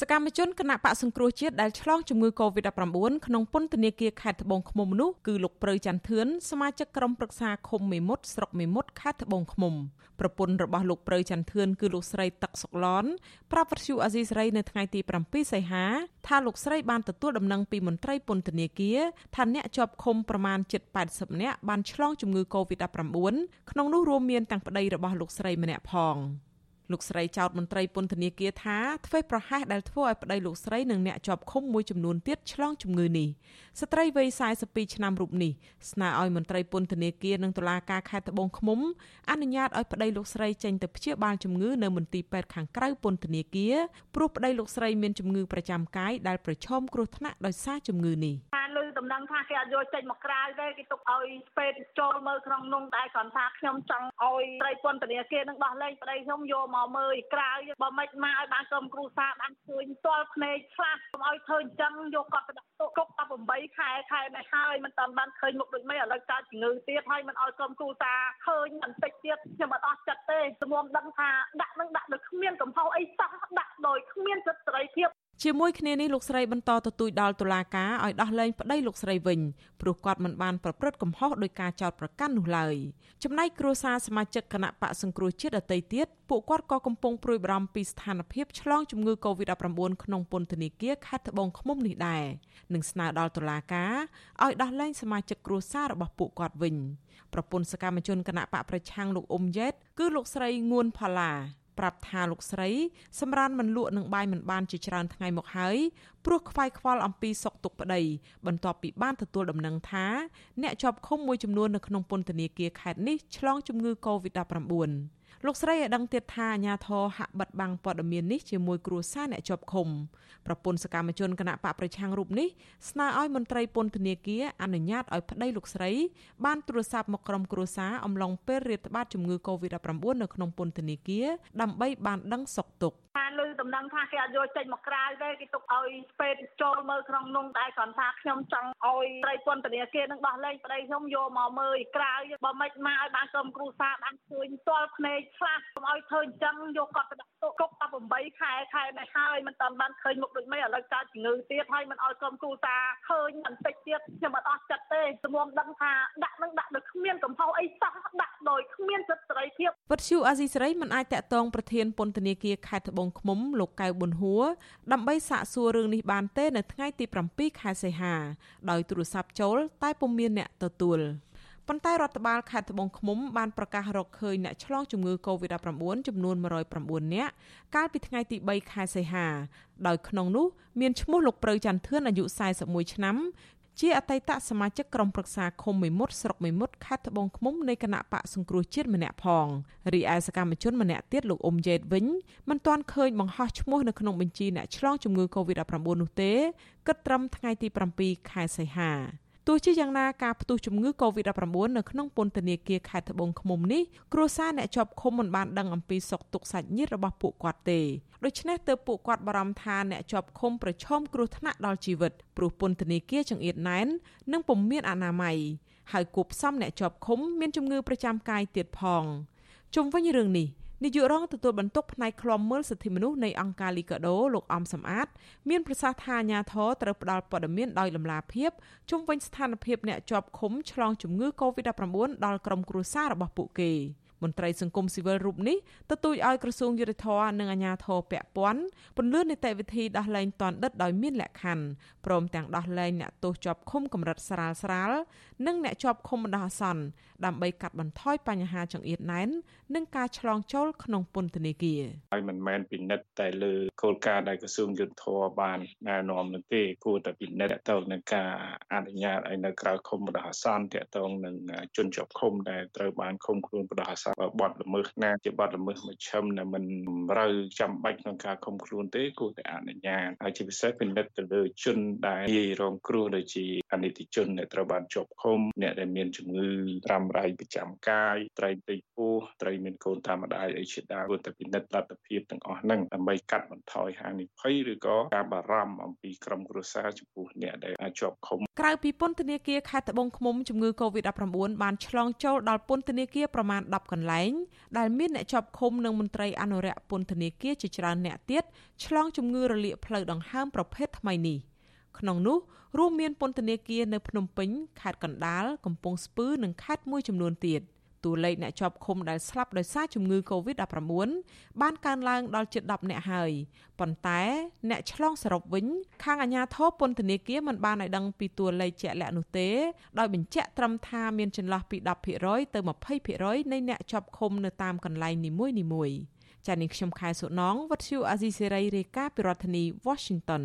សកម្មជនគណៈបកសង្គ្រោះជាតិដែលឆ្លងជំងឺ Covid-19 ក្នុងពន្ធនាគារខេត្តត្បូងឃ្មុំនោះគឺលោកព្រៅច័ន្ទធឿនសមាជិកក្រុមប្រឹក្សាឃុំមេមត់ស្រុកមេមត់ខេត្តត្បូងឃ្មុំប្រពន្ធរបស់លោកព្រៅច័ន្ទធឿនគឺលោកស្រីទឹកសុកឡនប្រាប់វិទ្យុអាស៊ីសេរីនៅថ្ងៃទី7សីហាថាលោកស្រីបានទទួលដំណឹងពីមន្ត្រីពន្ធនាគារថាអ្នកជាប់ឃុំប្រមាណជិត80នាក់បានឆ្លងជំងឺ Covid-19 ក្នុងនោះរួមមានទាំងប្តីរបស់លោកស្រីម្នាក់ផង។ លោកស្រីចោទមន្ត្រីពន្ធនាគារថាធ្វើប្រហែសដែលធ្វើឲ្យប្តីលោកស្រីនិងអ្នកជាប់ឃុំមួយចំនួនទៀតឆ្លងជំងឺនេះស្ត្រីវ័យ42ឆ្នាំរូបនេះស្នើឲ្យមន្ត្រីពន្ធនាគារនិងតុលាការខេត្តត្បូងឃ្មុំអនុញ្ញាតឲ្យប្តីលោកស្រីចេញទៅព្យាបាលជំងឺនៅមន្ទីរពេទ្យខាងក្រៅពន្ធនាគារព្រោះប្តីលោកស្រីមានជំងឺប្រចាំកាយដែលប្រឈមគ្រោះថ្នាក់ដោយសារជំងឺនេះដំណឹងថាគេអត់យកចេញមកក្រៅទេគេទុកឲ្យពេទ្យចូលមើលក្នុងនោះតែគ្រាន់ថាខ្ញុំចង់ឲ្យត្រីពន្ធនាគារនឹងដោះលែងប្តីខ្ញុំយកមកមើលក្រៅបើមិនមកឲ្យបានក្រុមគ្រូសាបានឃើញផ្ទាល់ភ្នែកខ្លះកុំឲ្យធ្វើអញ្ចឹងយកគាត់ទៅដាក់ទុកគុក18ខែខែនេះហើយមិនតាន់បានឃើញមុខដូចមិនឥឡូវកើតជំងឺទៀតហើយមិនឲ្យក្រុមគ្រូសាឃើញបន្តិចទៀតខ្ញុំអត់អស់ចិត្តទេជំនុំដឹងថាដាក់នឹងដាក់ដោយគ្មានកំហុសអីសោះដាក់ដោយគ្មានសិទ្ធិសេរីភាព ជាមួយគ្នានេះលោកស្រីបន្តទទូចដល់តុលាការឲ្យដោះលែងប្តីលោកស្រីវិញព្រោះគាត់មិនបានប្រព្រឹត្តកំហុសដោយការចោទប្រកាន់នោះឡើយចំណែកគ្រួសារសមាជិកគណៈបកសង្គ្រោះជាតិដទៃទៀតពួកគាត់ក៏កំពុងព្រួយបារម្ភពីស្ថានភាពឆ្លងជំងឺ Covid-19 ក្នុងពន្ធនាគារខេត្តត្បូងឃ្មុំនេះដែរនិងស្នើដល់តុលាការឲ្យដោះលែងសមាជិកគ្រួសាររបស់ពួកគាត់វិញប្រពន្ធសកម្មជនគណៈបកប្រឆាំងលោកអ៊ុំយ៉ែតគឺលោកស្រីងួនផល្លា ប្រាប់ថាលោកស្រីសម្រានមិនលក់នឹងបាយមិនបានជាច្រើនថ្ងៃមកហើយព្រោះខ្វាយខ្វល់អំពីសុខទុក្ខប្តីបន្ទាប់ពីបានទទួលដំណឹងថាអ្នកជាប់ឃុំមួយចំនួននៅក្នុងពន្ធនាគារខេត្តនេះឆ្លងជំងឺ Covid-19 លោកស្រីឲ្យដឹងទៀតថាអាញាធរហាក់បិទបាំងព័ត៌មាននេះជាមួយគ្រួសារអ្នកជាប់ឃុំប្រពន្ធសកម្មជនគណៈបកប្រឆាំងរូបនេះស្នើឲ្យមន្ត្រីពន្ធនាគារអនុញ្ញាតឲ្យប្តីលោកស្រីបានទូរស័ព្ទមកក្រុមគ្រួសារអំឡុងពេលរាតត្បាតជំងឺ Covid-19 នៅក្នុងពន្ធនាគារដើម្បីបានដឹងសុខទុក្ខ បានលើដំណឹងថាគេអត់យកចេញមកក្រៅទេគេទុកឲ្យពេទ្យចូលមើលក្នុងនោះតែគ្រាន់ថាខ្ញុំចង់ឲ្យត្រីពន្ធនាគារនឹងដោះលែងប្តីខ្ញុំយកមកមើលក្រៅបើមិនមកឲ្យបានក្រុមគ្រួសារបានឃើញផ្ទាល់ភ្នែកខ្លះកុំឲ្យធ្វើអញ្ចឹងយកគាត់ទៅដាក់ទុក គុក18ខែខែនេះហើយមិនតាន់បានឃើញមុខដូចមិនឥឡូវកើតជំងឺទៀតហើយមិនឲ្យក្រុមគ្រួសារឃើញបន្តិចទៀតខ្ញុំអត់អស់ចិត្តទេជំនុំដឹងថាដាក់នឹងដាក់ដោយគ្មានកំហុសអីសោះដាក់ដោយគ្មានសិទ្ធិសេរីភាពវត្តឈូអាស៊ីសេរីមិនអាចតាក់ទងប្រធានពន្ធនាគារខេត្តត្បូងឃ្មុំលោកកៅប៊ុនហួរដើម្បីសាកសួររឿងនេះបានទេនៅថ្ងៃទី7ខែសីហាដោយទូរស័ព្ទចូលតែពុំមានអ្នកទទួល ប៉ុន្តែរដ្ឋបាលខេត្តត្បូងឃ្មុំបានប្រកាសរកឃើញអ្នកឆ្លងជំងឺ Covid-19 ចំនួន109នាក់កាលពីថ្ងៃទី3ខែសីហាដោយក្នុងនោះមានឈ្មោះលោកព្រៅច័ន្ទធឿនអាយុ41ឆ្នាំជាអតីតសមាជិកក្រុមប្រឹក្សាឃុំមេមត់ស្រុកមេមត់ខេត្តត្បូងឃ្មុំនៃគណៈបកសង្គ្រោះជាតិម្នាក់ផងរីឯសកម្មជនម្នាក់ទៀតលោកអ៊ុំយ៉េតវិញមិនទាន់ឃើញបង្ហោះឈ្មោះនៅក្នុងបញ្ជីអ្នកឆ្លងជំងឺ Covid-19 នោះទេគិតត្រឹមថ្ងៃទី7ខែសីហា ទោះជាយ៉ាងណាការផ្ទុះជំងឺ Covid-19 នៅក្នុងពន្ធនាគារខេត្តត្បូងឃ្មុំនេះគ្រួសារអ្នកជាប់ឃុំមិនបានដឹងអំពីសុខទុក្ខសាច់ញាតិរបស់ពួកគាត់ទេដូច្នេះទើបពួកគាត់បារម្ភថាអ្នកជាប់ឃុំប្រឈមគ្រោះថ្នាក់ដល់ជីវិតព្រោះពន្ធនាគារចង្អៀតណែននិងពុំមានអនាម័យហើយគួបផ្សំអ្នកជាប់ឃុំមានជំងឺប្រចាំកាយទៀតផងជុំវិញរឿងនេះ នាយករងទទួលបន្ទុកផ្នែកឃ្លាំមើលសិទ្ធិមនុស្សនៃអង្គការលីកាដូលោកអំសំអាត មានប្រសាសន៍ថាអាញាធរត្រូវផ្ដល់ព័ត៌មានដោយលំឡាភាពជុំវិញស្ថានភាពអ្នកជាប់ឃុំឆ្លងជំងឺ Covid-19 ដល់ក្រុមគ្រួសាររបស់ពួកគេ។ មន្ត្រីសង្គមស៊ីវិលរូបនេះទទូចឲ្យក្រសួងយុទ្ធភ័ពនិងអាជ្ញាធរពាក់ព័ន្ធពន្យល់នីតិវិធីដោះលែងតនដិតដោយមានលក្ខខណ្ឌព្រមទាំងដោះលែងអ្នកទោសជាប់ឃុំកម្រិតស្រាលស្រាលនិងអ្នកជាប់ឃុំបណ្ដោះអាសន្នដើម្បីកាត់បន្ថយបញ្ហាចង្អៀតណែននិងការឆ្លងចូលក្នុងពន្ធនាគារហើយមិនមែនពិនិត្យតែលើគោលការណ៍ដែលក្រសួងយុទ្ធភ័ពបានណែនាំនោះទេគួរតែពិនិត្យទៅនឹងការអនុញ្ញាតឲ្យនៅក្រៅឃុំបណ្ដោះអាសន្នតទៅនឹងជនជាប់ឃុំដែលត្រូវបានឃុំខ្លួនបណ្ដោះអាសន្នបទល្មើសណាជាបទល្មើសមជ្ឈិមដែលមិនត្រូវចាំបាច់ក្នុងការឃុំខ្លួនទេគួរតែអនុញ្ញាតហើយជាពិសេសពិនិត្យទៅលើជនដែលងាយរងគ្រោះដូចជាអនិច្ចជនដែលត្រូវបានជាប់ឃុំអ្នកដែលមានជំងឺរ៉ាំរ៉ៃប្រចាំកាយត្រីតិចពោះត្រីមានកូនតាមដាយអីជាដើមគួរតែពិនិត្យលទ្ធភាពទាំងអស់ហ្នឹងដើម្បីកាត់បន្ថយហានិភ័យឬក៏ការបារម្ភអំពីក្រុមគ្រួសារចំពោះអ្នកដែលជាប់ឃុំក្រៅពីពន្ធនាគារខេត្តត្បូងឃ្មុំជំងឺ Covid-19 បានឆ្លងចូលដល់ពន្ធនាគារប្រមាណ10កន្លែងដែលមានអ្នកជាប់ឃុំនិងមន្ត្រីអនុរិយពន្ធនាគារជាច្រើនអ្នកទៀតឆ្លងជំងឺរលាកផ្លូវដង្ហើមប្រភេទថ្មីនេះក្នុងនោះរួមមានពន្ធនាគារនៅភ្នំពេញខេត្តកណ្ដាលកំពង់ស្ពឺនិងខេត្តមួយចំនួនទៀត។ តួលេខអ្នកជាប់ឃុំដែលស្លាប់ដោយសារជំងឺ Covid-19 បានកើនឡើងដល់ជិត10នាក់ហើយប៉ុន្តែអ្នកឆ្លងសរុបវិញខាងអាជ្ញាធរពន្ធនាគារមិនបានឲ្យដឹងពីតួលេខជាក់លាក់នោះទេដោយបញ្ជាក់ត្រឹមថាមានចន្លោះពី10%ទៅ20%នៃអ្នកជាប់ឃុំនៅតាមកន្លែងនីមួយៗចា៎នាងខ្ញុំខែសុណងវັດឈូអាស៊ីសេរីរាយការណ៍ពីរដ្ឋធានី Washington